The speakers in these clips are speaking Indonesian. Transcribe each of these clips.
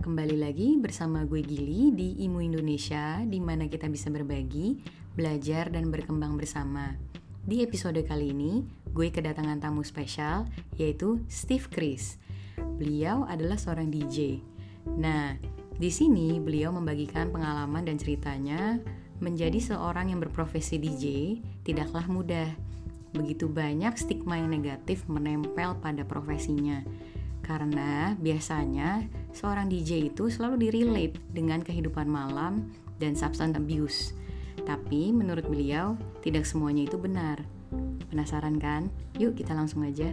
kembali lagi bersama gue Gili di Imu Indonesia di mana kita bisa berbagi, belajar dan berkembang bersama. Di episode kali ini, gue kedatangan tamu spesial yaitu Steve Chris. Beliau adalah seorang DJ. Nah, di sini beliau membagikan pengalaman dan ceritanya menjadi seorang yang berprofesi DJ tidaklah mudah. Begitu banyak stigma yang negatif menempel pada profesinya karena biasanya seorang DJ itu selalu direlate dengan kehidupan malam dan substance abuse. Tapi menurut beliau tidak semuanya itu benar. Penasaran kan? Yuk kita langsung aja.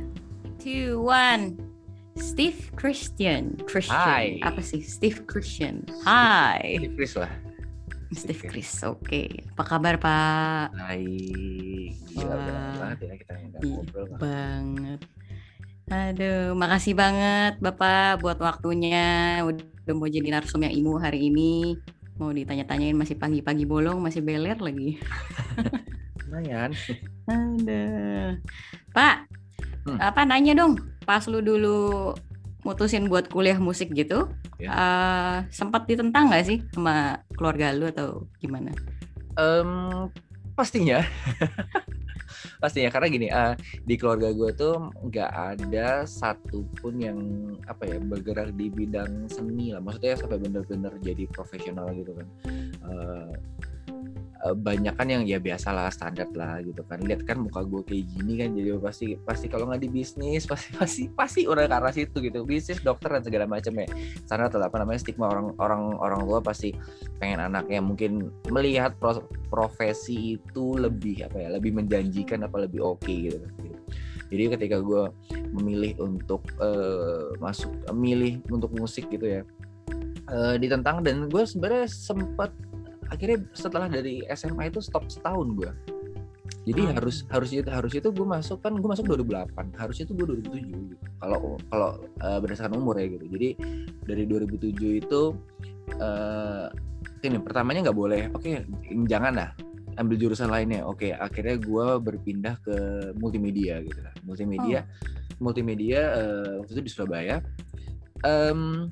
Two, one. Steve Christian. Christian. Hai. Apa sih? Steve Christian. Hai. Steve Chris lah. Steve Chris. Oke. Apa kabar, Pak? Baik. Gila Wah. banget ya kita Ih, ngobrol. Bang. banget. Aduh, makasih banget Bapak buat waktunya. Udah mau jadi narsum yang imu hari ini. Mau ditanya-tanyain masih pagi-pagi bolong, masih beler lagi. Lumayan. Aduh. Pak, Hmm. apa nanya dong? Pas lu dulu mutusin buat kuliah musik gitu, Ya. eh, sempat ditentang nggak sih sama keluarga lu atau gimana? Em, pastinya. pastinya karena gini, eh, di keluarga gue tuh nggak ada satupun yang apa ya bergerak di bidang seni lah. Maksudnya sampai bener-bener jadi profesional gitu kan. Eh, banyak kan yang ya biasalah standar lah gitu kan. Lihat kan muka gue kayak gini kan jadi pasti pasti kalau nggak di bisnis pasti pasti pasti ke arah situ gitu. Bisnis dokter dan segala macam ya. Karena atau apa namanya stigma orang orang orang tua pasti pengen anaknya mungkin melihat pro- profesi itu lebih apa ya lebih menjanjikan apa lebih oke kan gitu. jadi ketika gue memilih untuk eh, masuk milih untuk musik gitu ya eh, ditentang dan gue sebenarnya sempat akhirnya setelah dari SMA itu stop setahun gue jadi Ah. harus harus itu harus itu gue masuk kan gue masuk 2008 harusnya itu gue 2007 gitu. Kalau kalau eh, berdasarkan umur ya gitu. Jadi dari 2007 itu eh ini pertamanya nggak boleh. Oke jangan lah. Ambil jurusan lainnya. Oke akhirnya gue berpindah ke multimedia gitu lah. Multimedia multimedia eh, waktu itu di Surabaya. Em,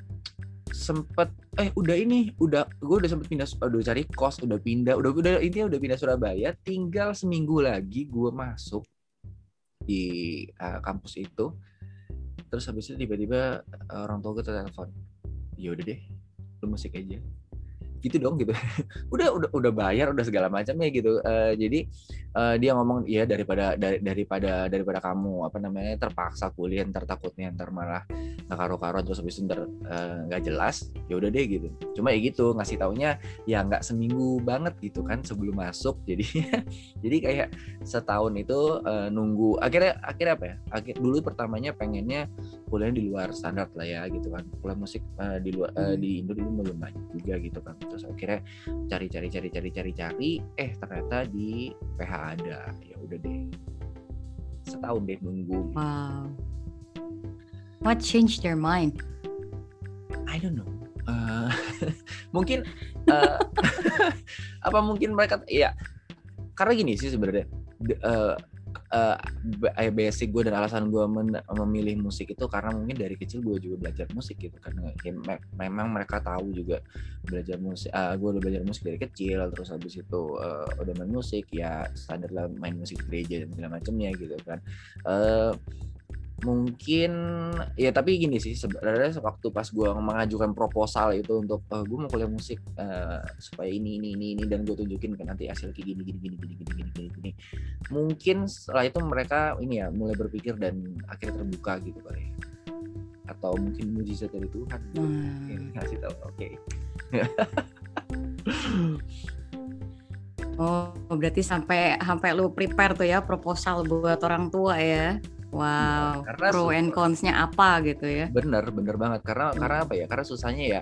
sempet eh udah ini udah gue udah sempet pindah udah cari kos udah pindah udah udah intinya udah pindah Surabaya tinggal seminggu lagi gue masuk di eh, kampus itu. Terus habis itu tiba-tiba eh, orang tua gue telepon ya udah deh lu musik aja. Gitu dong gitu. Udah udah udah bayar udah segala macamnya gitu. Eh, jadi eh, dia ngomong ya daripada dari, daripada daripada kamu apa namanya terpaksa kuliah ntar takutnya ntar malah nggak karo-karo terus habis itu ntar eh, nggak jelas ya udah deh gitu. Cuma ya gitu ngasih taunya ya nggak seminggu banget gitu kan sebelum masuk. Jadi jadi kayak setahun itu eh, nunggu akhirnya akhirnya apa ya? Akhir dulu pertamanya pengennya kuliah di luar standar lah ya gitu kan. Kuliah musik eh, di luar Hmm. di Indo dulu belum banyak juga gitu kan. Terus akhirnya cari cari cari cari cari cari eh ternyata di PH ada. Ya udah deh. Setahun deh nunggu. Wow. What changed your mind? I don't know. Eh, mungkin eh, apa mungkin mereka ya karena gini sih sebenarnya ba- eh, basic gue dan alasan gue memilih musik itu karena mungkin dari kecil gue juga belajar musik gitu kan. Ya, me- memang mereka tahu juga belajar musik ah, gue udah belajar musik dari kecil terus habis itu eh, udah main musik ya standar lah main musik gereja dan segala macamnya gitu kan. Eh, mungkin ya tapi gini sih sebenarnya waktu pas gue mengajukan proposal itu untuk gue mau kuliah musik eh, supaya ini ini ini ini dan gue tunjukin kan nanti hasil kayak gini gini gini gini gini gini gini gini mungkin setelah itu mereka ini ya mulai berpikir dan akhirnya terbuka gitu kali ya. atau mungkin mujizat dari Tuhan. Hmm. Ini ngasih tahu oke Oh, berarti sampai sampai lu prepare tuh ya proposal buat orang tua ya. Wow, Iya, karena pro and cons-nya apa gitu ya. bener bener banget karena Hmm. karena apa ya karena susahnya ya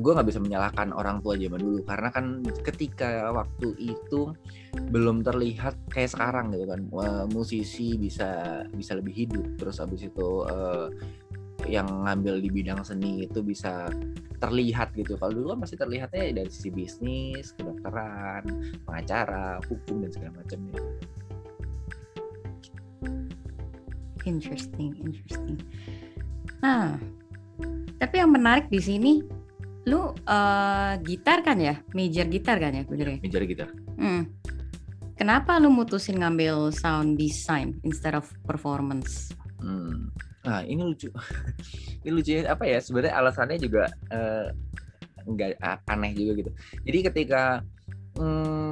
gue nggak bisa menyalahkan orang tua zaman dulu karena kan ketika waktu itu belum terlihat kayak sekarang gitu kan Wah, musisi bisa bisa lebih hidup terus habis itu eh, yang ngambil di bidang seni itu bisa terlihat gitu kalau dulu kan masih terlihatnya dari sisi bisnis kedokteran pengacara hukum dan segala macamnya Interesting, interesting. Nah, Tapi yang menarik di sini, lu uh, gitar kan ya, major gitar kan ya, bener ya? Major gitar. Hmm. Kenapa lu mutusin ngambil sound design instead of performance? Hmm. Nah ini lucu, ini lucu apa ya? Sebenarnya alasannya juga uh, nggak aneh juga gitu. Jadi ketika hmm,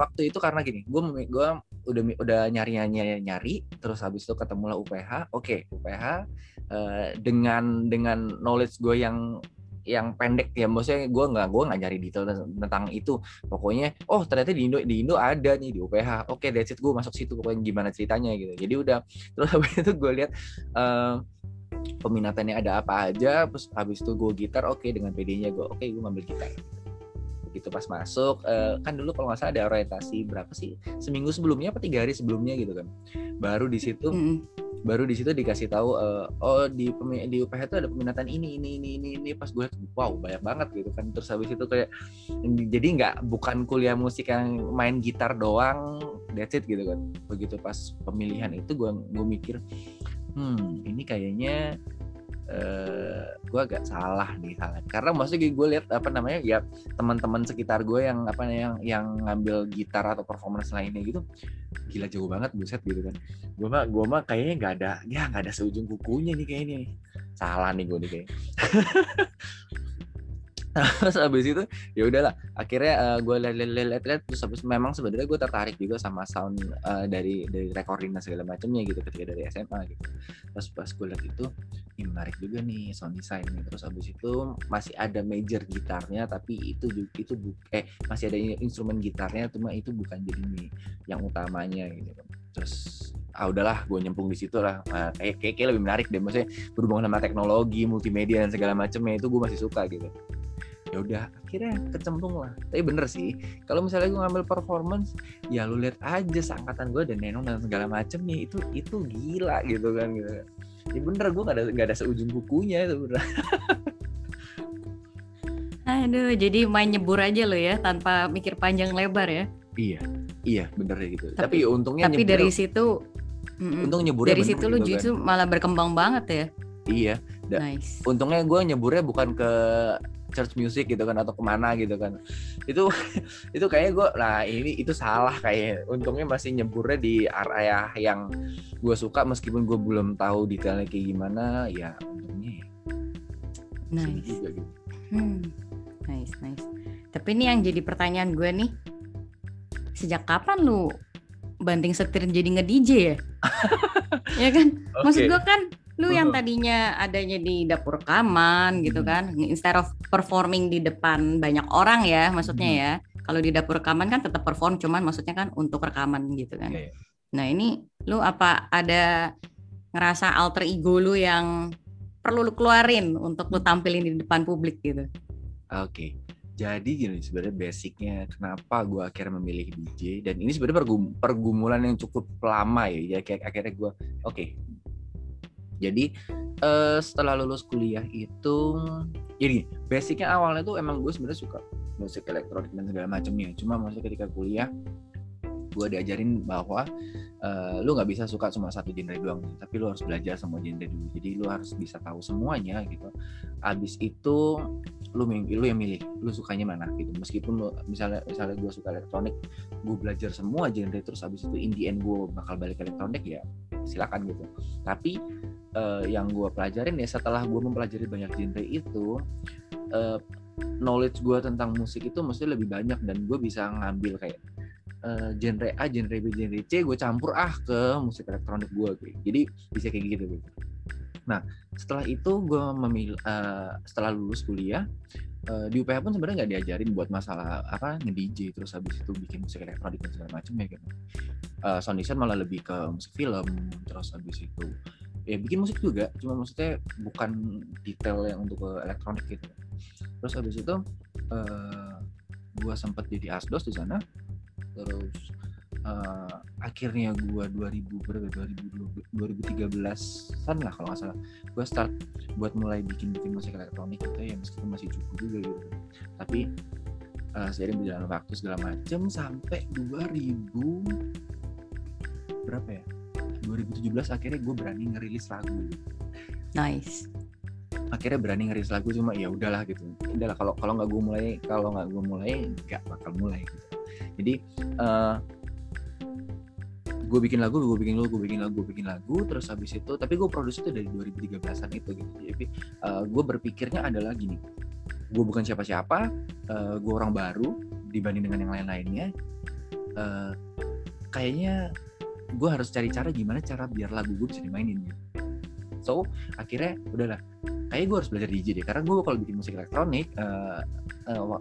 waktu itu karena gini, gue gue udah udah nyari nyari nyari, terus habis itu ketemulah UPH. Oke, okay, UPH uh, eh, dengan dengan knowledge gue yang yang pendek ya maksudnya gue nggak gue nggak nyari detail tentang itu pokoknya oh ternyata di Indo di Indo ada nih di UPH oke okay, that's it gue masuk situ pokoknya gimana ceritanya gitu jadi udah terus habis itu gue lihat uh, peminatannya ada apa aja terus habis itu gue gitar oke okay, dengan PD-nya gue oke okay, gue ngambil gitar begitu pas masuk uh, kan dulu kalau nggak salah ada orientasi berapa sih? Seminggu sebelumnya apa tiga hari sebelumnya gitu kan. Baru di situ mm -hmm baru di situ dikasih tahu uh, oh di di UPH itu ada peminatan ini ini ini ini ini. Pas gue wow banyak banget gitu kan. Terus habis itu kayak jadi nggak bukan kuliah musik yang main gitar doang that's it gitu kan. Begitu pas pemilihan itu gue gue mikir hmm ini kayaknya eh, gue agak salah nih salah karena maksudnya gue lihat apa namanya ya teman-teman sekitar gue yang apa yang yang ngambil gitar atau performance lainnya gitu gila jauh banget buset gitu kan. Gue mah gue mah kayaknya nggak ada ya nggak ada seujung kukunya nih kayaknya salah nih gue nih kayaknya terus abis itu ya udahlah. Akhirnya uh, gue lihat-lihat terus habis memang sebenarnya gue tertarik juga sama sound uh, dari dari recording dan segala macamnya gitu ketika dari SMA gitu. Terus pas gue lihat itu ini menarik juga nih sound design nih terus abis itu masih ada major gitarnya tapi itu itu bu eh masih ada instrumen gitarnya cuma itu bukan jadi nih yang utamanya gitu. Terus ah udahlah gue nyempung di situ lah. Uh, kayak, kayak kayak lebih menarik deh. Maksudnya berhubungan sama teknologi multimedia dan segala macamnya itu gue masih suka gitu ya udah akhirnya kecemplung lah tapi bener sih kalau misalnya gue ngambil performance ya lu lihat aja seangkatan gue dan Nenong dan segala macem nih itu itu gila gitu kan gitu ya bener gue gak ada gak ada seujung bukunya itu bener Aduh, jadi main nyebur aja lo ya tanpa mikir panjang lebar ya. Iya, iya bener gitu. Tapi, tapi untungnya tapi nyebur, dari situ, untung nyebur dari situ gitu, lu justru kan. malah berkembang banget ya. Iya. nice. Untungnya gue nyeburnya bukan ke church music gitu kan atau ke mana gitu kan itu itu kayaknya gue nah ini itu salah kayak untungnya masih nyeburnya di area yang gue suka meskipun gue belum tahu detailnya kayak gimana ya untungnya ya. nice juga gitu. hmm. nice nice tapi ini yang jadi pertanyaan gue nih sejak kapan lu banting setir jadi nge DJ ya ya kan okay. maksud gue kan lu yang tadinya adanya di dapur rekaman gitu kan instead of performing di depan banyak orang ya maksudnya ya kalau di dapur rekaman kan tetap perform cuman maksudnya kan untuk rekaman gitu kan yeah. nah ini lu apa ada ngerasa alter ego lu yang perlu lu keluarin untuk lu tampilin di depan publik gitu oke okay. Jadi gini sebenarnya basicnya kenapa gue akhirnya memilih DJ dan ini sebenarnya pergumulan yang cukup lama ya. Ya kayak akhirnya gue oke okay, jadi uh, setelah lulus kuliah itu jadi basicnya awalnya tuh emang gue sebenarnya suka musik elektronik dan segala macamnya cuma maksudnya ketika kuliah gue diajarin bahwa uh, lu nggak bisa suka cuma satu genre doang tapi lu harus belajar semua genre dulu. Jadi lu harus bisa tahu semuanya gitu. Abis itu lu lu yang milih lu sukanya mana gitu. Meskipun lu misalnya misalnya gue suka elektronik gue belajar semua genre terus abis itu in the end gue bakal balik elektronik ya silakan gitu. Tapi uh, yang gue pelajarin ya setelah gue mempelajari banyak genre itu uh, knowledge gue tentang musik itu mesti lebih banyak dan gue bisa ngambil kayak uh, genre A, genre B, genre C gue campur ah ke musik elektronik gue gitu. jadi bisa kayak gitu gitu nah setelah itu gue memilih uh, setelah lulus kuliah di UPH pun sebenarnya nggak diajarin buat masalah apa nge DJ terus habis itu bikin musik elektronik dan segala macam ya gitu uh, sound design malah lebih ke musik film terus habis itu ya bikin musik juga. Cuma maksudnya bukan detail yang untuk elektronik gitu. Terus habis itu uh, gua sempat jadi asdos di sana. Terus uh, akhirnya gua 2000 berapa 2013 an lah kalau nggak salah. Gua start buat mulai bikin bikin musik elektronik gitu ya. Meskipun masih cukup juga gitu. Tapi uh, seiring berjalan waktu segala macam sampai 2000 berapa ya 2017 akhirnya gue berani ngerilis lagu. Nice. Akhirnya berani ngerilis lagu cuma ya udahlah gitu. Udahlah kalau kalau nggak gue mulai kalau nggak gue mulai nggak bakal mulai gitu. Jadi uh, gue bikin lagu gue bikin lagu gue bikin lagu gue bikin lagu terus habis itu tapi gue produksi itu dari 2013an itu gitu. Jadi uh, gue berpikirnya adalah gini. Gue bukan siapa-siapa uh, gue orang baru dibanding dengan yang lain-lainnya. Uh, kayaknya gue harus cari cara gimana cara biar lagu gue bisa dimainin gitu. So akhirnya udahlah. Kayak gue harus belajar DJ deh karena gue kalau bikin musik elektronik uh, uh,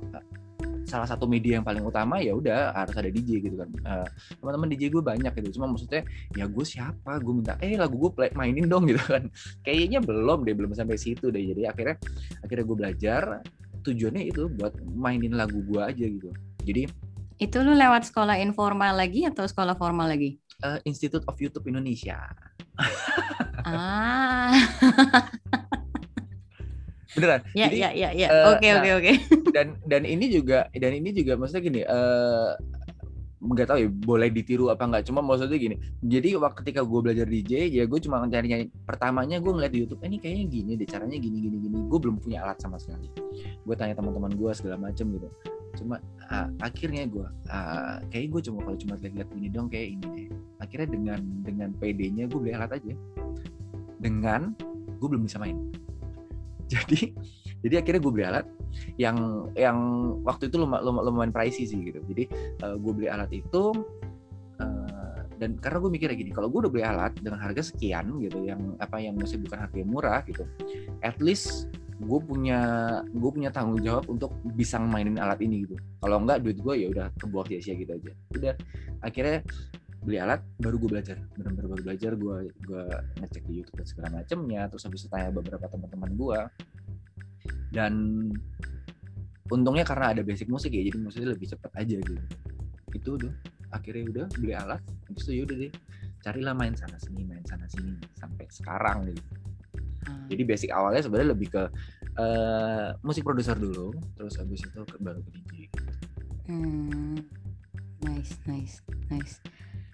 salah satu media yang paling utama ya udah harus ada DJ gitu kan. Uh, teman-teman DJ gue banyak gitu. Cuma maksudnya ya gue siapa? Gue minta eh lagu gue play mainin dong gitu kan. Kayaknya belum deh belum sampai situ deh. Jadi akhirnya akhirnya gue belajar. Tujuannya itu buat mainin lagu gue aja gitu. Jadi itu lu lewat sekolah informal lagi atau sekolah formal lagi uh, Institute of YouTube Indonesia. Ah. Beneran. Ya Jadi, ya ya ya. eh, oke oke nah, oke. dan dan ini juga dan ini juga maksudnya gini uh, nggak tahu ya boleh ditiru apa nggak. Cuma maksudnya gini jadi waktu ketika gue belajar DJ ya gue cuma cari nyari pertamanya gue ngeliat di YouTube eh, ini kayaknya gini deh caranya gini gini gini. Gue belum punya alat sama sekali. Gue tanya teman-teman gue segala macem gitu cuma uh, akhirnya gue uh, kayak gue cuma kalau cuma lihat-lihat ini dong kayak ini deh. Akhirnya dengan dengan PD-nya gue beli alat aja. Dengan gue belum bisa main. Jadi jadi akhirnya gue beli alat yang yang waktu itu lumayan, lumayan pricey sih gitu. Jadi uh, gue beli alat itu uh, dan karena gue mikirnya gini kalau gue udah beli alat dengan harga sekian gitu yang apa yang masih bukan harga yang murah gitu at least gue punya gue punya tanggung jawab untuk bisa mainin alat ini gitu. Kalau enggak duit gue ya udah kebuang sia-sia gitu aja. Udah akhirnya beli alat baru gue belajar. Benar-benar baru belajar gue gue ngecek di YouTube dan segala macamnya terus habis itu tanya beberapa teman-teman gue dan untungnya karena ada basic musik ya jadi musiknya lebih cepat aja gitu. Itu udah akhirnya udah beli alat habis itu yaudah deh carilah main sana sini main sana sini sampai sekarang gitu hmm. jadi basic awalnya sebenarnya lebih ke uh, musik produser dulu terus habis itu ke, baru ke DJ hmm. nice nice nice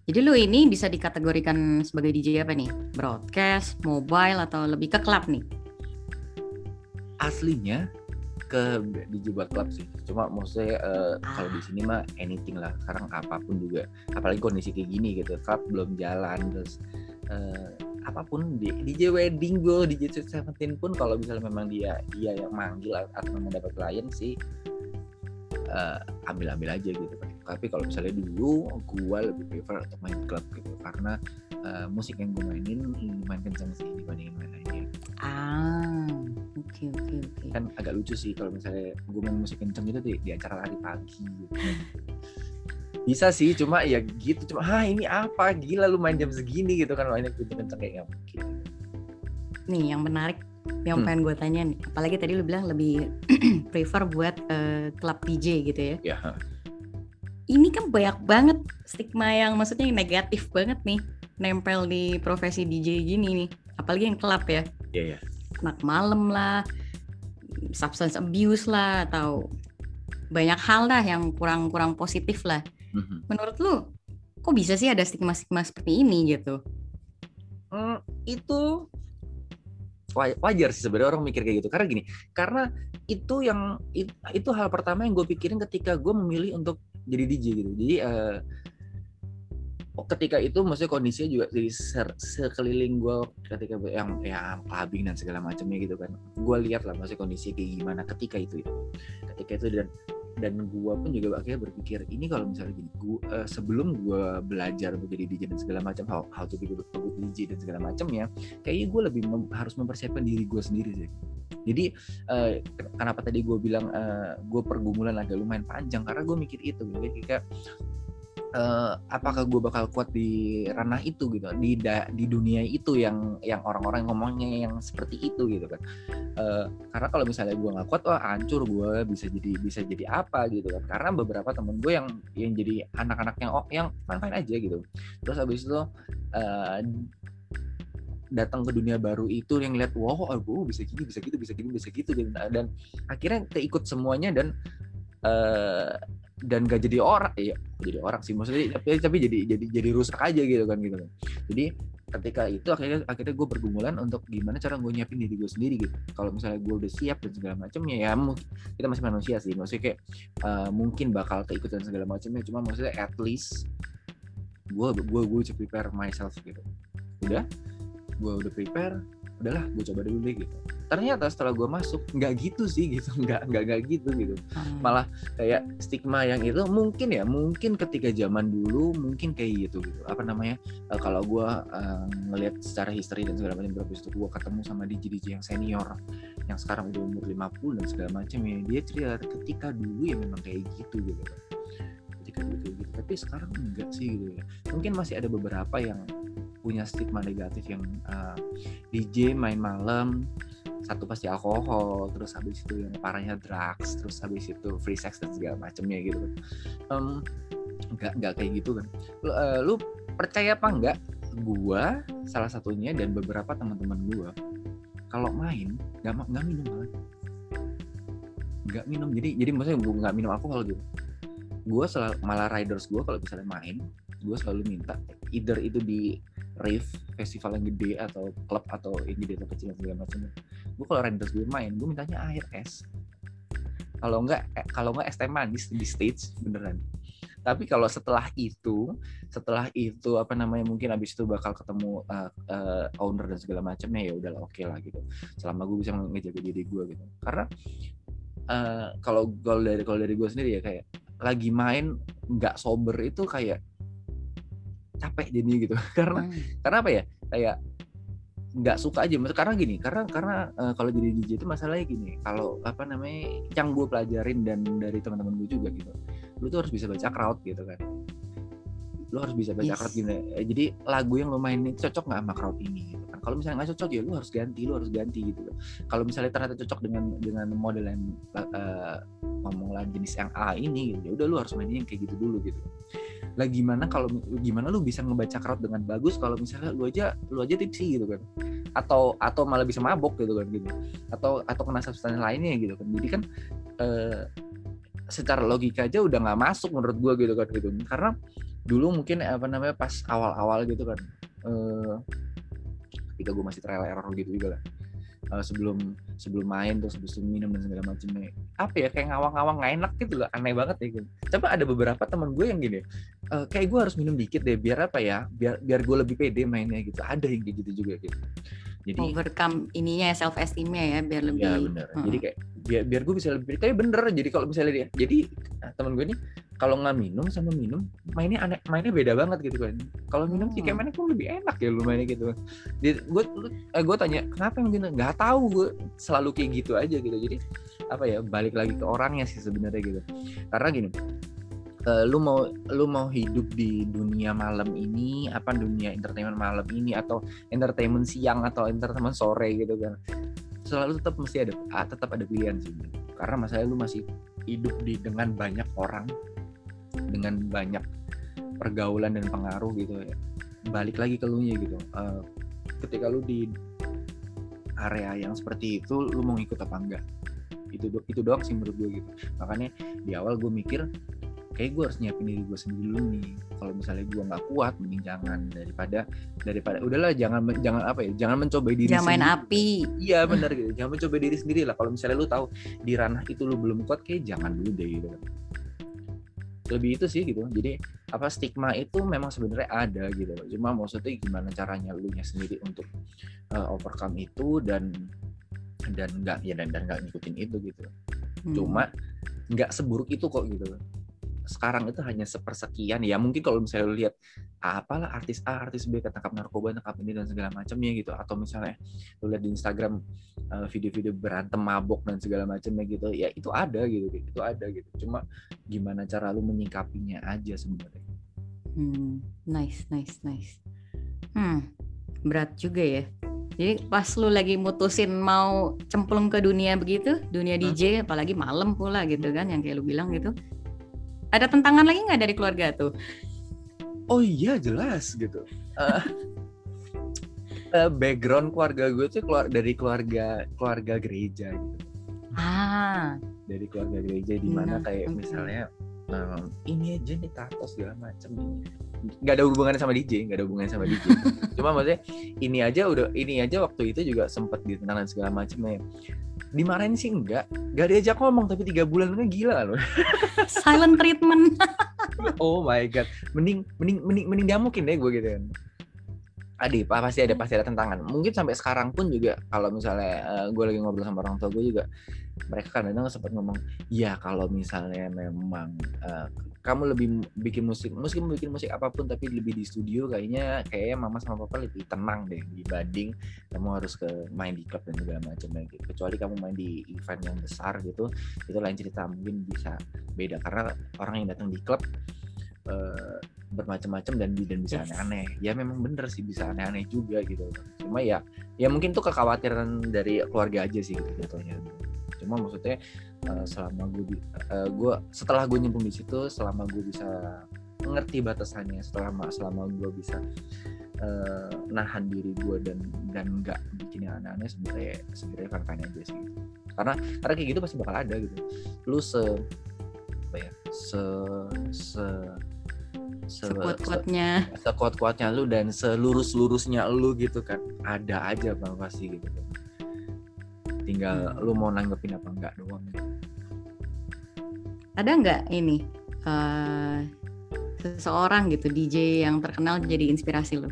jadi lu ini bisa dikategorikan sebagai DJ apa nih? Broadcast, mobile, atau lebih ke klub nih? Aslinya ke DJ buat klub sih. Cuma maksudnya uh, ah. kalau di sini mah anything lah. Sekarang apa pun juga. Apalagi kondisi kayak gini gitu. Klub belum jalan terus uh, apa pun di DJ wedding gue, DJ Seventeen pun kalau misalnya memang dia dia yang manggil atau memang dapat klien sih uh, ambil-ambil aja gitu kan tapi kalau misalnya dulu gue lebih prefer untuk main klub gitu karena uh, musik yang gue mainin lumayan kenceng sih dibandingin main lainnya ah oke okay, oke okay, oke okay. kan agak lucu sih kalau misalnya gue main musik kenceng itu di, di acara lari pagi gitu. bisa sih cuma ya gitu cuma ah ini apa? Gila lu main jam segini gitu kan mainnya kenceng kenceng kayak nggak mungkin. Nih yang menarik yang hmm. pengen gue tanya nih apalagi tadi lu bilang lebih prefer buat uh, klub DJ gitu ya. Ya ini kan banyak banget stigma yang maksudnya yang negatif banget nih nempel di profesi DJ gini nih apalagi yang klub ya. Iya yeah, yeah. anak malam lah substance abuse lah atau banyak hal lah yang kurang kurang positif lah mm-hmm. menurut lu kok bisa sih ada stigma stigma seperti ini gitu? Mm, itu wajar sih sebenarnya orang mikir kayak gitu. Karena gini karena itu yang itu hal pertama yang gue pikirin ketika gue memilih untuk jadi DJ gitu. Jadi uh, ketika itu maksudnya kondisinya juga di sekeliling gue ketika yang ya clubbing dan segala macamnya gitu kan. Gue lihat lah maksudnya kondisi kayak gimana ketika itu ya ketika itu dan dan gue pun juga akhirnya berpikir ini kalau misalnya gini gua, uh, sebelum gue belajar menjadi DJ dan segala macam how, how to be a DJ dan segala macamnya kayaknya gue lebih mem harus mempersiapkan diri gue sendiri sih. Jadi uh, kenapa tadi gue bilang uh, gue pergumulan agak lumayan panjang karena gue mikir itu jadi kayak uh, apakah gue bakal kuat di ranah itu gitu di da, di dunia itu yang yang orang-orang ngomongnya yang seperti itu gitu kan. Uh, karena kalau misalnya gue nggak kuat wah hancur gue bisa jadi bisa jadi apa gitu kan. Karena beberapa temen gue yang yang jadi anak-anak yang oh yang fine aja gitu. Terus habis itu uh, datang ke dunia baru itu yang lihat wow aku bisa gini bisa gitu bisa gini bisa gitu. Dan, dan akhirnya keikut semuanya dan dan gak jadi orang ya jadi orang sih. Maksudnya tapi tapi jadi jadi jadi rusak aja gitu kan gitu kan. Jadi ketika itu akhirnya akhirnya gue bergumulan untuk gimana cara gue nyiapin diri gue sendiri gitu. Kalau misalnya gue udah siap dan segala macamnya ya kita masih manusia sih. Maksudnya kayak uh, mungkin bakal keikutan segala macamnya cuma maksudnya at least gue gue gue prepare myself gitu. Udah? Gue udah prepare udahlah gue coba dulu deh gitu. Ternyata setelah gue masuk nggak gitu sih gitu. Nggak nggak nggak gitu gitu. Hmm. malah kayak stigma yang itu mungkin ya mungkin ketika zaman dulu mungkin kayak gitu gitu. Apa namanya uh, kalau gue uh, ngelihat secara history dan segala macam berapa itu gue ketemu sama DJ DJ yang senior yang sekarang udah umur 50 dan segala macam ya dia cerita ketika dulu ya memang kayak gitu gitu gitu. Tapi sekarang enggak sih gitu ya. Mungkin masih ada beberapa yang punya stigma negatif yang uh, DJ main malam satu pasti alkohol terus habis itu yang parahnya drugs terus habis itu free sex dan segala macamnya gitu um, nggak nggak kayak gitu kan. Lu, uh, lu percaya apa enggak? Gua salah satunya dan beberapa teman-teman gua kalau main nggak nggak minum malah nggak minum. Jadi jadi maksudnya nggak minum alkohol gitu gua selalu malah riders gua kalau misalnya main gua selalu minta either itu di rave festival yang gede atau klub atau yang gede atau kecil segala macam. Gue kalau renders gue main gue mintanya air es kalau enggak eh, kalau enggak es teh manis di stage beneran. Tapi kalau setelah itu setelah itu apa namanya mungkin abis itu bakal ketemu uh, uh, owner dan segala macamnya ya udahlah oke okay lah gitu. Selama gue bisa ngejaga diri gue gitu. Karena uh, kalau kalau dari kalau dari gue sendiri ya kayak lagi main nggak sober itu kayak capek jadinya gitu. Karena hmm. karena apa ya? Kayak nggak suka aja. Maksud karena gini karena karena uh, kalau jadi DJ itu masalahnya gini kalau apa namanya yang gue pelajarin dan dari teman-teman gue juga gitu lu tuh harus bisa baca crowd gitu kan. Lu harus bisa baca yes. crowd gini. Eh, jadi lagu yang lu mainin cocok nggak sama crowd ini gitu kan. Kalau misalnya nggak cocok ya lu harus ganti lu harus ganti gitu. Kalau misalnya ternyata cocok dengan dengan model yang uh, ngomong lain jenis yang A ini gitu. Ya udah lu harus mainin yang kayak gitu dulu gitu. Lah gimana kalau gimana lu bisa ngebaca crowd dengan bagus kalau misalnya lu aja lu aja tipsi gitu kan? Atau atau malah bisa mabok gitu kan gitu. Atau atau kena substansi lainnya gitu kan. Jadi kan eh, secara logika aja udah nggak masuk menurut gua gitu kan gitu. Karena dulu mungkin apa namanya pas awal-awal gitu kan eh, ketika gue masih trial error gitu juga lah uh, sebelum sebelum main terus sebelum minum dan segala macamnya. Apa ya kayak ngawang-ngawang nggak enak gitu loh aneh banget ya gitu. coba ada beberapa teman gue yang gini uh, kayak gue harus minum dikit deh biar apa ya biar biar gue lebih pede mainnya gitu. Ada yang gitu juga gitu jadi overcome ininya self esteemnya ya biar lebih ya benar uh jadi kayak biar biar gue bisa lebih tapi bener jadi kalau misalnya dia jadi nah, teman gue ini kalau nggak minum sama minum mainnya aneh mainnya beda banget gitu kan. Kalau minum sih kayak mainnya kok lebih enak ya lu mainnya gitu. Dia gue eh, gue tanya kenapa yang gini nggak tahu gue selalu kayak gitu aja gitu. Jadi apa ya balik lagi ke orangnya sih sebenarnya gitu. Karena gini uh, lu mau lu mau hidup di dunia malam ini apa dunia entertainment malam ini atau entertainment siang atau entertainment sore gitu kan. Selalu tetap mesti ada ah, tetap ada pilihan sih. Karena masalah lu masih hidup di dengan banyak orang dengan banyak pergaulan dan pengaruh gitu ya. Balik lagi ke lu nya gitu. Uh, ketika lu di area yang seperti itu lu mau ikut apa enggak? Itu itu doang sih menurut gue gitu. Makanya di awal gue mikir kayak gue harus nyiapin diri gue sendiri dulu nih. Kalau misalnya gue nggak kuat mending jangan. Daripada daripada udahlah jangan jangan apa ya jangan mencoba diri jangan main api. Iya benar gitu. Jangan mencoba diri sendiri lah. Kalau misalnya lu tahu di ranah itu lu belum kuat kayak jangan dulu deh gitu. Lebih itu sih gitu. Jadi apa stigma itu memang sebenarnya ada gitu. Cuma maksudnya gimana caranya lu nya sendiri untuk uh, overcome itu dan dan nggak ya dan dan nggak ngikutin itu gitu. Hmm. cuma nggak seburuk itu kok gitu sekarang itu hanya sepersekian ya. Mungkin kalau misalnya lu lihat apalah artis A artis B ketangkap narkoba tangkap ini dan segala macamnya gitu. Atau misalnya lu lihat di Instagram eh, video-video berantem mabok dan segala macamnya gitu ya itu ada gitu itu ada gitu. Cuma gimana cara lu menyikapinya aja sebenarnya. Hmm nice nice nice. Hmm berat juga ya. Jadi pas lu lagi mutusin mau cemplung ke dunia begitu, dunia DJ, apalagi malam pula gitu kan, yang kayak lu bilang gitu, ada tentangan lagi nggak dari keluarga tuh? Oh iya jelas gitu. Uh, uh, background keluarga gue tuh keluar dari keluarga keluarga gereja gitu. Ah. Dari keluarga gereja di mana nah, kayak okay. misalnya um, ini aja nih tato segala macam nggak ada hubungannya sama DJ nggak ada hubungannya sama DJ cuma maksudnya ini aja udah ini aja waktu itu juga sempet ditentang dan segala macam ya. Dimarahin sih enggak. Nggak diajak ngomong tapi tiga bulan kan gila loh. Silent treatment. Oh my god. Mending mending mending mending dia mungkin deh gue gitu kan Adi, pasti ada pasti ada tentangan. Mungkin sampai sekarang pun juga kalau misalnya uh, gue lagi ngobrol sama orang tua gue juga mereka kadang-kadang sempat ngomong, ya kalau misalnya memang uh, kamu lebih bikin musik, musik bikin musik apa pun tapi lebih di studio kayaknya kayaknya mama sama papa lebih tenang deh dibanding kamu harus ke main di klub dan segala macam gitu. Kecuali kamu main di event yang besar gitu, itu lain cerita mungkin bisa beda karena orang yang datang di klub uh, bermacam-macam dan dan bisa aneh-aneh. Ya memang bener sih bisa aneh-aneh juga gitu. Cuma ya ya mungkin tuh kekhawatiran dari keluarga aja sih gitu jatuhnya. Cuma maksudnya uh, selama gue uh, gue setelah gue nyemplung di situ, selama gue bisa mengerti batasannya, setelah selama gue bisa uh, nahan diri gue dan dan nggak bikin yang aneh-aneh sebenarnya sebenarnya fan aja sih. Karena karena kayak gitu pasti bakal ada gitu. Lu se apa ya se se se sekuat-kuatnya. sekuat-kuatnya lu dan selurus-lurusnya lu gitu kan. Ada aja bang pasti gitu. Kan tinggal hmm. lu mau nanggepin apa enggak doang. Gitu. ada nggak ini uh, seseorang gitu DJ yang terkenal jadi inspirasi lu?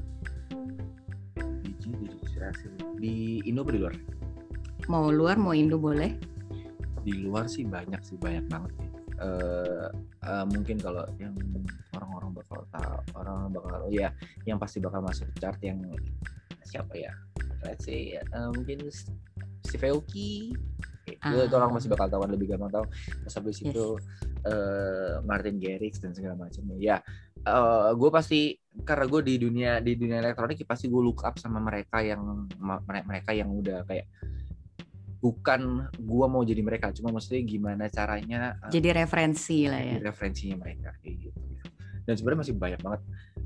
DJ jadi inspirasi lu. Di Indo di luar? Mau luar mau Indo boleh. Di luar sih banyak sih banyak banget sih uh, uh, mungkin kalau yang orang-orang bakal tahu orang bakal oh ya yang pasti bakal masuk chart yang siapa ya let's say uh, mungkin Steve Aoki ah. itu orang masih bakal tahu lebih gampang tahu terus habis yes. itu uh, Martin Garrix dan segala macam ya uh, gue pasti karena gue di dunia di dunia elektronik ya pasti gue look up sama mereka yang mereka yang udah kayak bukan gua mau jadi mereka cuma maksudnya gimana caranya uh, jadi referensi lah ya. referensinya mereka kayak gitu dan sebenarnya masih banyak banget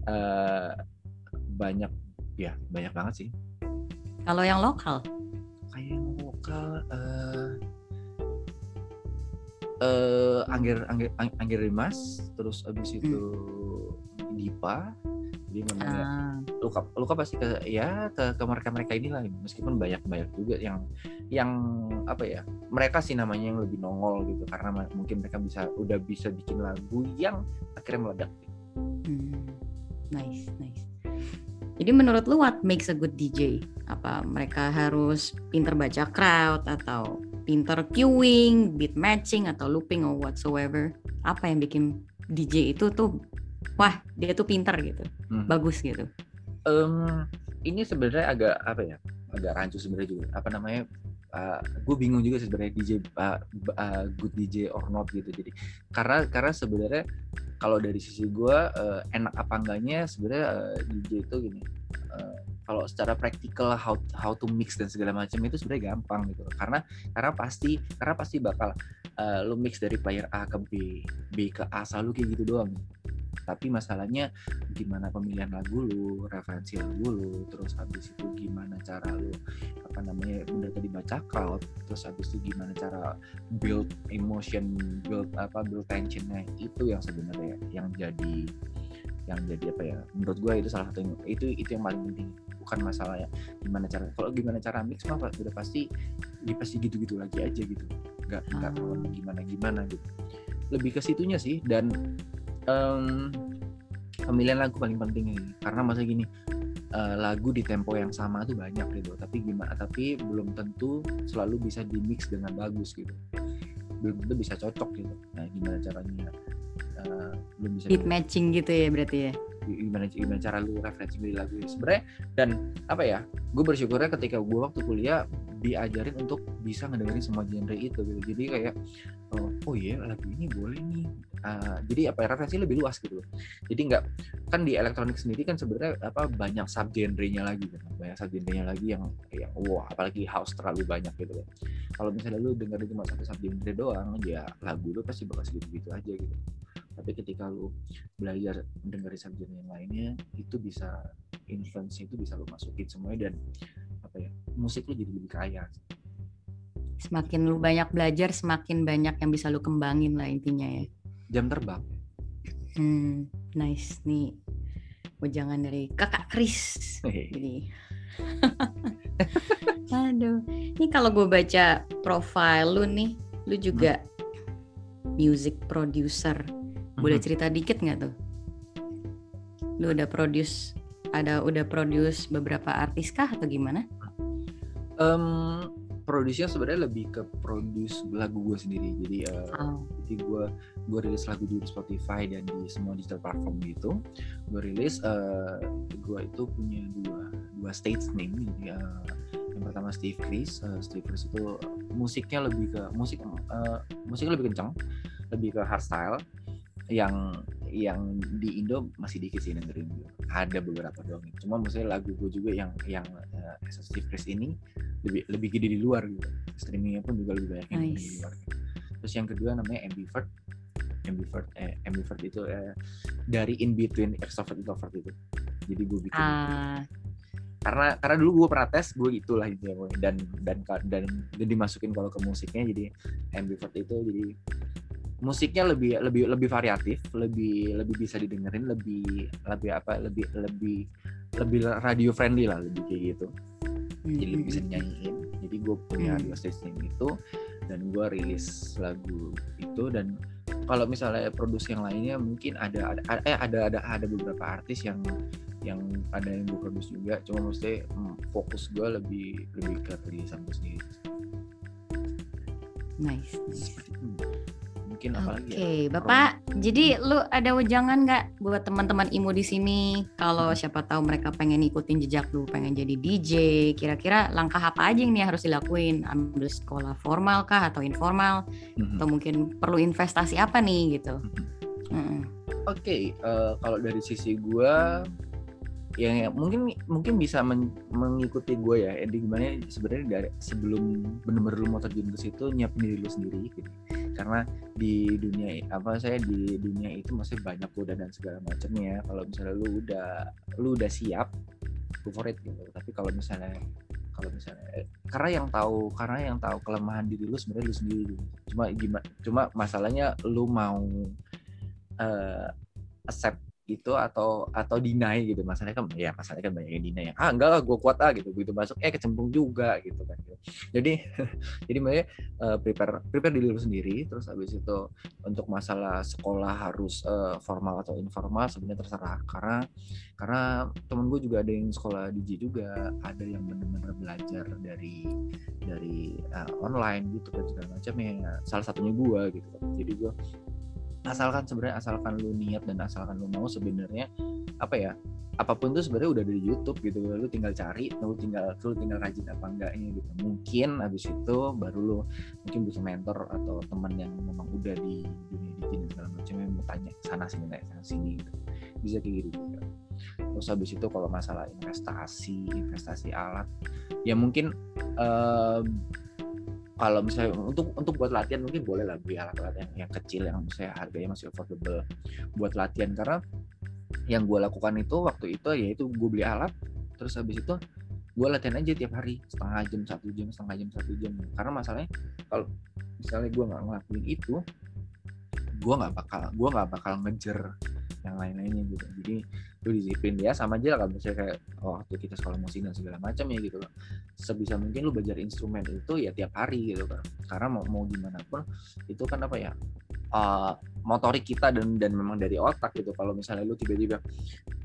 uh, banyak ya banyak banget sih. Kalau yang lokal? Kayak yang lokal uh, uh, Angger Angger Angger Rimas terus abis itu hmm. Dipa jadi memang ya, ah. luka luka pasti ke ya ke ke mereka mereka inilah meskipun banyak banyak juga yang yang apa ya mereka sih namanya yang lebih nongol gitu karena mungkin mereka bisa udah bisa bikin lagu yang akhirnya meledak. Hmm. nice nice. Jadi menurut lu what makes a good DJ apa mereka harus pinter baca crowd atau pinter queuing beat matching atau looping or whatsoever? Apa yang bikin DJ itu tuh wah dia tuh pinter gitu. Hmm. bagus gitu. Um, ini sebenarnya agak apa ya agak rancu sebenarnya juga. Apa namanya uh, gue bingung juga sebenarnya DJ uh, uh, good DJ or not gitu. Jadi karena karena sebenarnya kalau dari sisi gue uh, enak apa enggaknya sebenarnya uh, DJ itu gini uh, kalau secara praktikal how how to mix dan segala macam itu sebenarnya gampang gitu karena karena pasti karena pasti bakal uh, lu mix dari player A ke B B ke A selalu kayak gitu doang tapi masalahnya gimana pemilihan lagu lu referensi lagu lu terus habis itu gimana cara lu apa namanya benar tadi baca crowd terus habis itu gimana cara build emotion build apa build tensionnya itu yang sebenarnya yang jadi yang jadi apa ya menurut gue itu salah satu yang, itu itu yang paling penting bukan masalah ya gimana cara kalau gimana cara mix mah udah pasti dia pasti gitu-gitu lagi aja gitu. Nggak nggak hmm. gimana gimana gitu. Lebih ke situnya sih dan um, pemilihan lagu paling penting ini. Karena masa gini uh, lagu di tempo yang sama tuh banyak gitu. Tapi gimana tapi belum tentu selalu bisa di mix dengan bagus gitu. Belum tentu bisa cocok gitu. Nah gimana caranya? Uh, belum bisa hit matching gitu ya berarti ya? Gimana gimana cara lu referensi lagu ini? Sebenarnya dan apa ya? Gue bersyukurnya ketika gue waktu kuliah diajarin untuk bisa ngedengerin semua genre itu gitu. Jadi kayak oh, oh iya lagu ini boleh nih. Uh, jadi apa referensi lebih luas gitu. Jadi nggak kan di elektronik sendiri kan sebenarnya apa banyak sub genre-nya lagi kan banyak sub genre-nya lagi yang yang wah apalagi house terlalu banyak gitu. Kan kalau misalnya lu dengerin cuma satu sub genre doang ya lagu lu pasti bakal segitu-gitu aja gitu. Tapi ketika lu belajar mendengar subjek yang lainnya itu bisa influence itu bisa lu masukin semuanya dan apa ya musik lu jadi lebih kaya semakin lu banyak belajar semakin banyak yang bisa lu kembangin lah intinya ya jam terbang hmm nice nih wejangan dari kakak Kris. Jadi, aduh, ini kalau gue baca profile lu nih, lu juga music producer. Boleh Mhm. cerita dikit nggak tuh? Lu udah produce, ada udah produce beberapa artis kah atau gimana? Em, produksinya sebenarnya lebih ke produce lagu gue sendiri. Jadi eh, Oh. jadi gue gue rilis lagu di Spotify dan di semua digital platform gitu. Gue rilis eh, gue itu punya dua dua stage name. Jadi eh, yang pertama Steve Chris. Eh, Steve Chris itu musiknya lebih ke musik eh, musiknya lebih kencang lebih ke hardstyle. Yang yang di Indo masih dikit sih dengerin. Ada beberapa doang. Cuma maksudnya lagu gue juga yang yang eh, Steve Chris ini lebih lebih gede di luar gitu. Streamingnya pun juga lebih banyak yang di Nice. luar gitu. terus yang kedua namanya ambivert. Ambivert eh, ambivert itu eh, dari in between extrovert introvert itu jadi gue bikin Ah, karena karena dulu gue pernah tes gue gitulah gitu ya, dan dan dan dan dimasukin kalau ke musiknya jadi ambivert itu jadi musiknya lebih lebih lebih variatif lebih lebih bisa didengerin lebih lebih apa lebih lebih lebih radio friendly lah lebih kayak gitu jadi lebih bisa mm, dinyanyiin jadi gue punya Hmm. stage name itu dan gue rilis lagu itu dan kalau misalnya produksi yang lainnya mungkin ada ada ada- eh, ada ada ada beberapa artis yang yang ada yang gue produce juga cuma mesti hmm, fokus gue lebih lebih ke rilisan gue sendiri nice, nice. Itu. Mungkin Oke, apalagi ya Bapak. Jadi lu ada wejangan nggak buat teman-teman IMO di sini? Kalau siapa tahu mereka pengen ikutin jejak lu, pengen jadi DJ, kira-kira langkah apa aja yang nih harus dilakuin? Ambil sekolah formal kah atau informal? Mhm. Atau mungkin perlu investasi apa nih gitu? Mhm. Mm-mm. Oke, eh, kalau dari sisi gue, yang mungkin mungkin bisa men- mengikuti gue ya. Jadi gimana sebenarnya dari sebelum benar-benar lu mau terjun ke situ nyiapin diri lu sendiri. Gitu. Karena di dunia apa saya di dunia itu masih banyak godaan dan segala macamnya. Kalau misalnya lu udah lu udah siap, go for it gitu. Tapi kalau misalnya kalau misalnya eh, karena yang tahu karena yang tahu kelemahan diri lu sebenarnya lu sendiri gitu. cuma gimana cuma masalahnya lu mau eh accept itu atau atau deny gitu. Masalahnya kan ya masalahnya kan banyak yang deny yang ah enggak lah gue kuat ah gitu. Begitu masuk eh kecemplung juga gitu kan. Jadi jadi makanya eh, prepare prepare diri lu sendiri. Terus habis itu untuk masalah sekolah harus eh, formal atau informal sebenarnya terserah. Karena karena temen gue juga ada yang sekolah DJ juga ada yang benar-benar belajar dari dari eh, online gitu kan segala macamnya. Salah satunya gue gitu jadi gue asalkan sebenarnya asalkan lu niat dan asalkan lu mau sebenarnya apa ya apa pun tuh sebenarnya udah dari YouTube gitu. Lu tinggal cari lu tinggal lu tinggal rajin apa enggaknya gitu. Mungkin habis itu baru lu mungkin butuh mentor atau teman yang memang udah di dunia dan segala macam yang mau tanya sana sini tanya sana sini gitu. Bisa kayak gitu juga. Terus habis itu kalau masalah investasi investasi alat ya mungkin em, kalau misalnya untuk untuk buat latihan mungkin boleh lah beli alat-alat yang, yang kecil yang misalnya harganya masih affordable buat latihan. Karena yang gue lakukan itu waktu itu yaitu gue beli alat terus habis itu gue latihan aja tiap hari setengah jam satu jam setengah jam satu jam. Karena masalahnya kalau misalnya gue nggak ngelakuin itu gue nggak bakal gue nggak bakal ngejar yang lain-lainnya gitu. Jadi lu disiplin ya sama aja lah kalau misalnya kayak waktu kita sekolah musik dan segala macam ya gitu loh sebisa mungkin lu belajar instrumen itu ya tiap hari gitu kan. Karena mau mau gimana pun itu kan apa ya uh, motorik kita dan dan memang dari otak gitu. Kalau misalnya lu tiba-tiba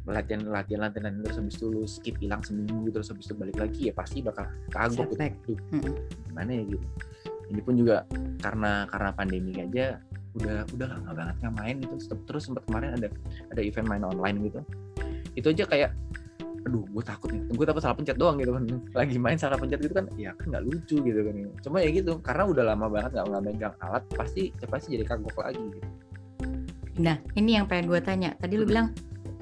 latihan latihan latihan terus habis itu lu skip hilang seminggu terus habis itu balik lagi ya pasti bakal kagok gitu. Gimana ya gitu. Ini pun juga karena karena pandemi aja udah udah lama banget nggak main gitu Terus- terus sempat kemarin ada ada event main online gitu itu aja kayak aduh gue takut nih gue takut salah pencet doang gitu kan lagi main salah pencet gitu kan ya kan nggak lucu gitu kan cuma ya gitu karena udah lama banget nggak nggak megang alat pasti pasti jadi kagok lagi gitu. Nah, ini yang pengen gue tanya. Tadi lu Mm. bilang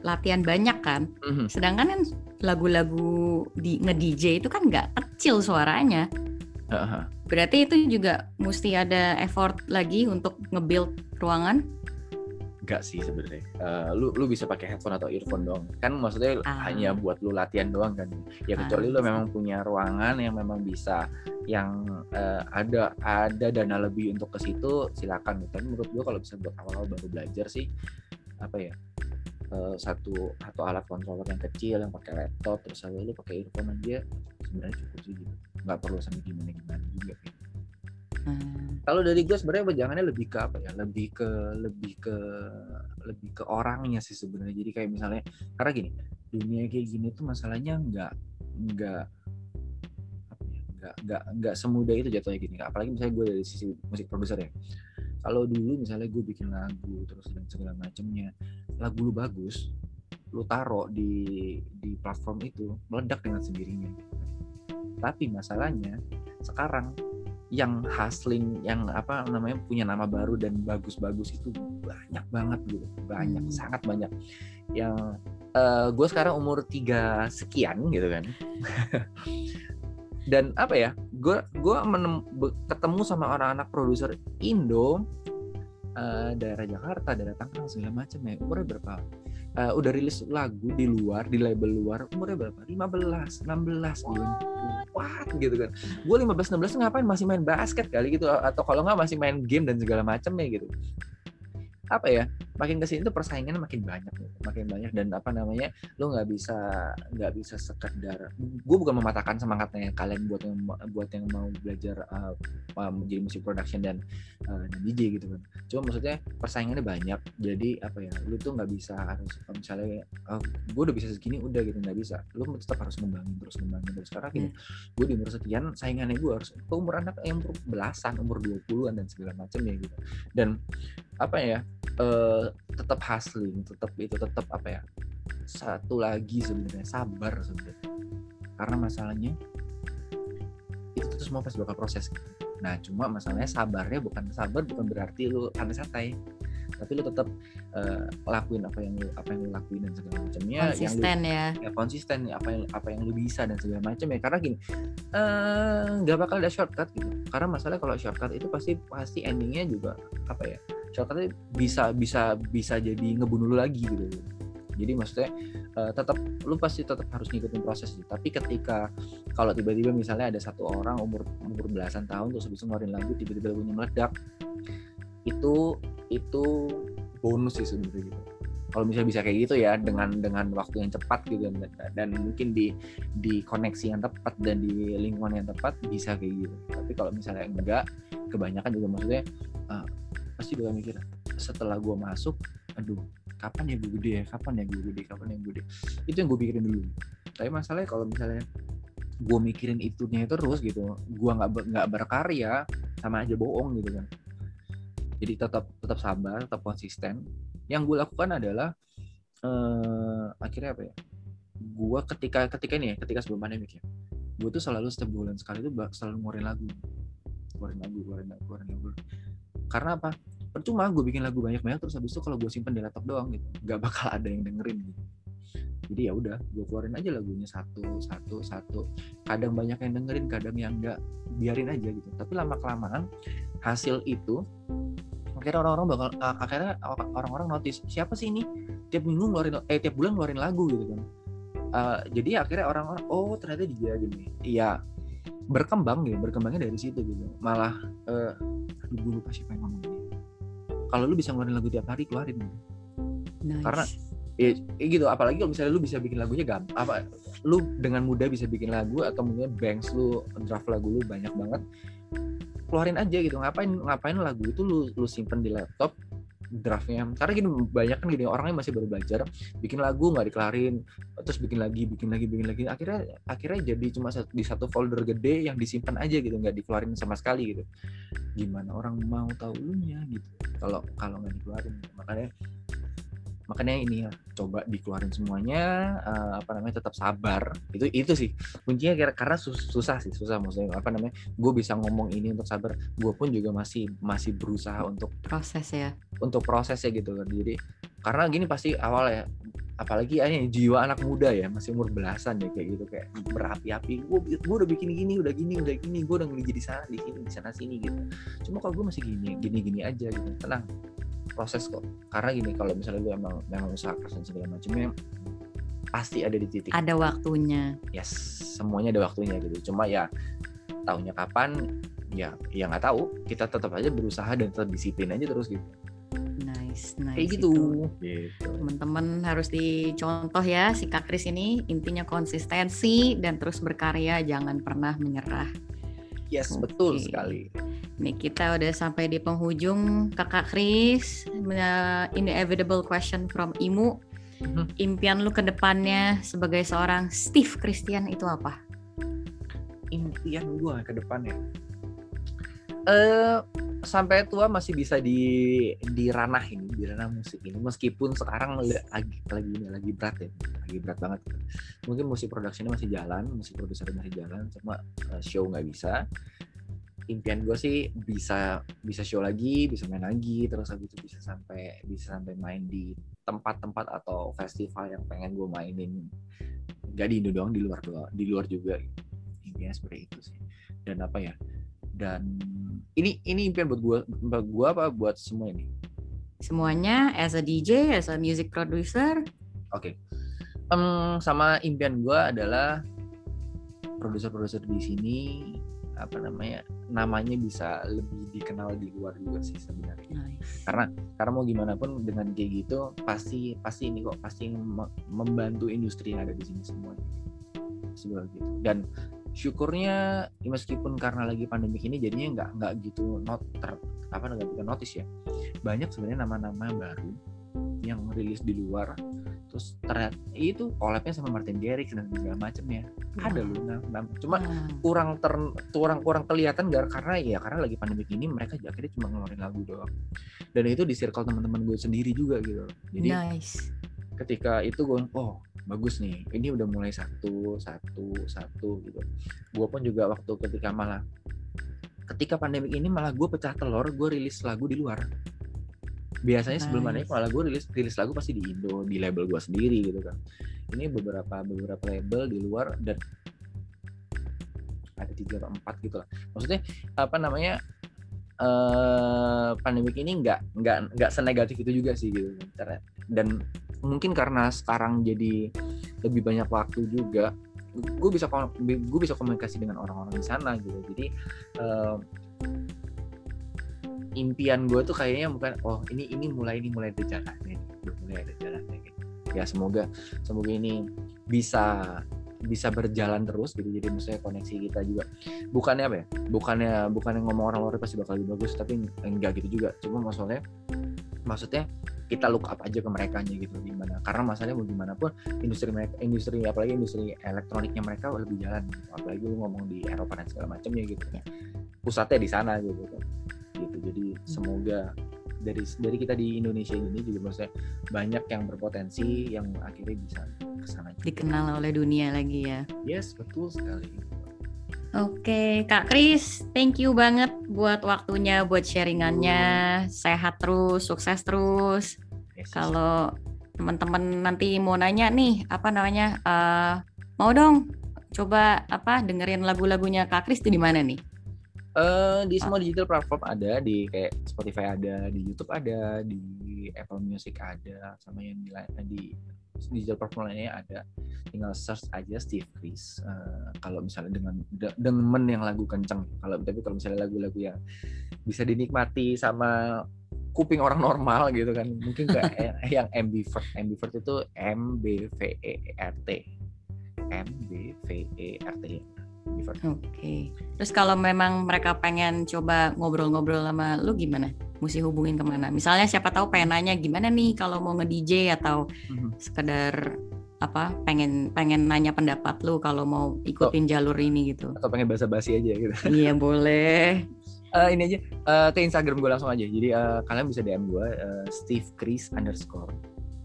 latihan banyak kan? Mhm. Sedangkan kan lagu-lagu di nge-DJ itu kan nggak kecil suaranya. Heeh. Berarti itu juga mesti ada effort lagi untuk nge-build ruangan. Enggak sih sebenarnya. Eh, lu lu bisa pakai headphone atau earphone doang. Kan maksudnya Ah. hanya buat lu latihan doang kan. Ya kecuali Ah. lu memang punya ruangan yang memang bisa yang eh, ada ada dana lebih untuk ke situ silakan. Tapi menurut gua kalau bisa buat awal-awal baru belajar sih apa ya? uh, satu satu alat controller yang kecil yang pakai laptop terus habis lu pakai earphone aja sebenarnya cukup sih gitu nggak perlu sampai gimana gimana juga gitu. Hmm. Kalau dari gue sebenarnya pejangannya lebih ke apa ya? Lebih ke lebih ke lebih ke orangnya sih sebenarnya. Jadi kayak misalnya karena gini, dunia kayak gini tuh masalahnya nggak nggak ya? Nggak nggak nggak semudah itu jatuhnya gini. Apalagi misalnya gue dari sisi musik produser ya. Kalau dulu misalnya gue bikin lagu terus dan segala macamnya, lagu lu bagus, lu taruh di di platform itu meledak dengan sendirinya. Tapi masalahnya sekarang yang hustling yang apa namanya punya nama baru dan bagus-bagus itu banyak banget gitu. Banyak hmm. sangat banyak. Yang uh, gue sekarang umur tiga sekian gitu kan. Dan apa ya gue gue ketemu sama orang-anak produser Indo uh, daerah Jakarta daerah Tangerang segala macam ya. Umurnya berapa uh, udah rilis lagu di luar di label luar umurnya berapa? 15 16 bulan. What? Gitu kan. Gue 15 16 ngapain? Masih main basket kali gitu. Atau kalau nggak masih main game dan segala macam ya gitu apa ya makin ke sini tuh persaingannya makin banyak makin banyak dan apa namanya lo nggak bisa nggak bisa sekedar gue bukan mematahkan semangatnya kalian buat yang buat yang mau belajar uh, menjadi musik production dan uh, dan DJ gitu kan. Cuma maksudnya persaingannya banyak jadi apa ya lu tuh nggak bisa harus misalnya uh, gue udah bisa segini udah gitu nggak bisa. Lu tetap harus ngembangin terus ngembangin terus. Karena gini hmm. gue di umur sekian saingannya gue harus ke umur anak yang umur belasan umur 20-an dan segala macam ya gitu. Dan apa ya uh, tetap hustling tetap itu tetap apa ya satu lagi sebenarnya sabar sebenarnya. Karena masalahnya itu tuh semua pas bakal proses. Nah cuma masalahnya sabarnya bukan sabar bukan berarti lu santai-santai tapi lu tetap uh, lakuin apa yang lu apa yang lu lakuin dan segala macamnya konsisten yang lu, ya. ya konsisten apa yang apa yang lu bisa dan segala macam ya. Karena gini eh, nggak uh, bakal ada shortcut gitu. Karena masalah kalau shortcut itu pasti pasti endingnya juga apa ya shortcutnya bisa bisa bisa jadi ngebunuh lu lagi gitu. Jadi maksudnya uh, tetap lu pasti tetap harus ngikutin proses sih. Tapi ketika kalau tiba-tiba misalnya ada satu orang umur umur belasan tahun terus bisa ngeluarin lagu tiba-tiba lagunya meledak itu itu bonus sih sebenarnya gitu. Kalau misalnya bisa kayak gitu ya dengan dengan waktu yang cepat gitu dan, dan mungkin di di koneksi yang tepat dan di lingkungan yang tepat bisa kayak gitu. Tapi kalau misalnya enggak kebanyakan juga maksudnya uh, pasti bakal mikir setelah gue masuk aduh kapan ya gue gede ya? Kapan ya gue gede? Kapan ya gue gede? Itu yang gue pikirin dulu. Tapi masalahnya kalau misalnya gue mikirin itunya terus gitu gue nggak nggak berkarya sama aja bohong gitu kan. Jadi tetap tetap sabar tetap konsisten. Yang gue lakukan adalah uh, akhirnya apa ya? Gue ketika ketika ini ya ketika sebelum pandemi ya gue tuh selalu setiap bulan sekali tuh selalu ngeluarin lagu. Ngeluarin lagu ngeluarin lagu ngeluarin lagu karena apa? Percuma gue bikin lagu banyak-banyak terus habis itu kalau gue simpen di laptop doang gitu nggak bakal ada yang dengerin gitu. Jadi ya udah gue keluarin aja lagunya satu satu satu. Kadang banyak yang dengerin kadang yang enggak biarin aja gitu. Tapi lama kelamaan hasil itu akhirnya orang-orang bakal akhirnya orang-orang notice siapa sih ini? Tiap minggu ngeluarin eh tiap bulan ngeluarin lagu gitu kan. Uh, jadi akhirnya orang-orang oh ternyata dia gini. Iya berkembang gitu berkembangnya dari situ gitu malah uh, aduh gue lupa siapa yang ngomong kalau lu bisa ngeluarin lagu tiap hari keluarin gitu. nice. karena ya, ya gitu apalagi kalau misalnya lu bisa bikin lagunya gampang apa lu dengan mudah bisa bikin lagu atau mungkin banks lu draft lagu lu banyak banget keluarin aja gitu ngapain ngapain lagu itu lu lu simpen di laptop draftnya. Karena gini banyak kan gini orangnya masih baru belajar bikin lagu nggak dikelarin terus bikin lagi bikin lagi bikin lagi. Akhirnya akhirnya jadi cuma di satu folder gede yang disimpan aja gitu nggak dikeluarin sama sekali gitu. Gimana orang mau tahu lu nya gitu kalau kalau nggak dikeluarin. Makanya makanya ini ya coba dikeluarin semuanya uh, apa namanya tetap sabar. Itu itu sih kuncinya kira karena susah sih susah maksudnya. Apa namanya gue bisa ngomong ini untuk sabar gue pun juga masih masih berusaha untuk proses ya. untuk prosesnya gitu kan jadi karena gini pasti awal ya apalagi ini jiwa anak muda ya masih umur belasan ya kayak gitu kayak berapi-api gue gue udah bikin gini udah gini udah gini gue udah ngeli di sana di sini di sana sini gitu. Cuma kalau gue masih gini gini gini aja gitu tenang proses kok karena gini kalau misalnya lu emang memang usaha keras dan segala macamnya pasti ada di titik ada waktunya yes semuanya ada waktunya gitu cuma ya tahunya kapan ya ya nggak tahu kita tetap aja berusaha dan tetap disiplin aja terus gitu nice Nice. Kayak gitu. gitu. Teman-teman harus dicontoh ya si Kak Kris ini intinya konsistensi dan terus berkarya, jangan pernah menyerah. Yes, Oke. betul sekali. Nih kita udah sampai di penghujung Kakak Kris. Nah, Inevitable question from Imu. Mhm. Impian lu ke depannya sebagai seorang Steve Christian itu apa? Impian gue ke depannya. Eh sampai tua masih bisa di di ranah ini, di ranah musik ini. Meskipun sekarang lagi lagi ini lagi berat ya, lagi berat banget. Mungkin musik produksinya masih jalan, musik produsernya masih jalan, cuma eh, show nggak bisa. Impian gue sih bisa bisa show lagi, bisa main lagi, terus habis itu bisa sampai bisa sampai main di tempat-tempat atau festival yang pengen gue mainin. Gak di Indo doang, di luar doang, di luar juga. Impiannya seperti itu sih. Dan apa ya? Dan ini ini impian buat gue, buat gue apa buat semua ini? Semuanya as a DJ, as a music producer. Oke. Em, sama impian gue adalah produser-produser di sini apa namanya namanya bisa lebih dikenal di luar juga sih sebenarnya Nice. karena karena mau gimana pun dengan kayak gitu pasti pasti ini kok pasti mem- membantu industri yang ada di sini semua sebenarnya gitu dan syukurnya ya meskipun karena lagi pandemi ini jadinya nggak nggak gitu not ter, apa nggak bukan notice ya. Banyak sebenarnya nama-nama baru yang rilis di luar terus ternyata itu collabnya sama Martin Garrix dan segala macamnya ada loh nam- cuma Wow. kurang ter kurang kurang kelihatan gak karena ya karena lagi pandemi ini mereka akhirnya cuma ngeluarin lagu doang. Dan itu di circle teman-teman gue sendiri juga gitu. Jadi nice. Ketika itu gue oh bagus nih. Ini udah mulai satu satu satu gitu. Gue pun juga waktu ketika malah ketika pandemi ini malah gue pecah telur gue rilis lagu di luar. Biasanya sebelum Nice. pandemi malah gue rilis rilis lagu pasti di Indo di label gue sendiri gitu kan. Ini beberapa beberapa label di luar dan ada tiga atau empat gitu lah. Maksudnya apa namanya eh pandemik ini nggak nggak nggak senegatif itu juga sih gitu. Karena- dan mungkin karena sekarang jadi lebih banyak waktu juga gue bisa gue bisa komunikasi dengan orang-orang di sana gitu. Jadi eh, impian gue tuh kayaknya bukan oh ini ini mulai ini mulai ada jalannya mulai ada jalannya ya semoga semoga ini bisa bisa berjalan terus gitu. Jadi maksudnya koneksi kita juga bukannya apa ya? Bukannya bukannya ngomong orang luar pasti bakal lebih bagus tapi enggak gitu juga. Cuma maksudnya maksudnya kita look up aja ke mereka gitu gimana. Karena masalahnya mau gimana pun industri mereka industri apalagi industri elektroniknya mereka lebih jalan gitu. apalagi lu ngomong di Eropa dan segala macamnya gitu. Ya. pusatnya di sana gitu kan. Gitu. Jadi semoga dari dari kita di Indonesia ini juga maksudnya banyak yang berpotensi yang akhirnya bisa ke sana juga. Dikenal oleh dunia lagi ya. yes betul sekali Oke, Kak Kris, thank you banget buat waktunya, buat sharingannya. Sehat terus, sukses terus. yes, yes. Kalau teman-teman nanti mau nanya nih, apa namanya? eh, mau dong coba apa dengerin lagu-lagunya Kak Kris itu di mana nih? Eh, di semua digital platform ada di kayak Spotify ada di YouTube ada di Apple Music ada sama yang di, lain- di digital platform lainnya ada. Tinggal search aja Steve Chris. Eh, kalau misalnya dengan de- demen yang lagu kenceng. Kalau tapi kalau misalnya lagu-lagu yang bisa dinikmati sama kuping orang normal gitu kan. Mungkin kayak yang ambivert. Ambivert itu M B V E R T. M B V E R T Oke. Terus kalau memang mereka pengen coba ngobrol-ngobrol sama lu gimana? Mesti hubungin ke mana? Misalnya siapa tahu pengen nanya gimana nih kalau mau nge-DJ atau Mhm. sekedar apa pengen pengen nanya pendapat lu kalau mau ikutin jalur ini gitu. atau pengen basa-basi aja gitu Iya boleh. Eh, ini aja eh, ke Instagram gue langsung aja. Jadi eh, kalian bisa DM gue eh, Steve Chris underscore.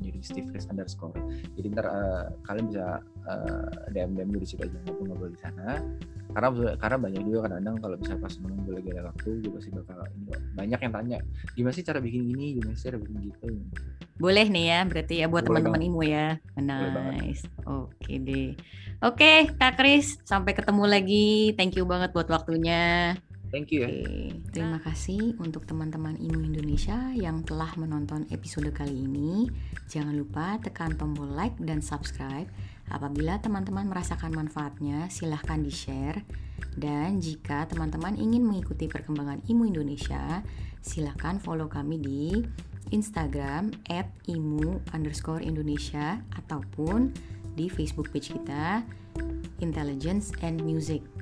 Jadi Steve Chris underscore. Jadi ntar eh, kalian bisa eh, DM DM di situ aja ngobrol-ngobrol di sana. Karena karena banyak juga kadang-kadang kalau bisa pas memang gue lagi ada waktu gue pasti bakal ini banyak yang tanya gimana sih cara bikin ini, gimana sih cara bikin gitu. Boleh nih ya, berarti ya buat teman-teman Imu ya. Nice. Oke deh. Oke, Kak Kris, sampai ketemu lagi. Thank you banget buat waktunya. Thank you ya. Oke, terima kasih untuk teman-teman Imu Indonesia yang telah menonton episode kali ini. Jangan lupa tekan tombol like dan subscribe. Apabila teman-teman merasakan manfaatnya, silahkan di-share. Dan jika teman-teman ingin mengikuti perkembangan Imu Indonesia, silahkan follow kami di Instagram at imu underscore Indonesia ataupun di Facebook page kita Intelligence and Music.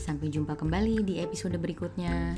Sampai jumpa kembali di episode berikutnya.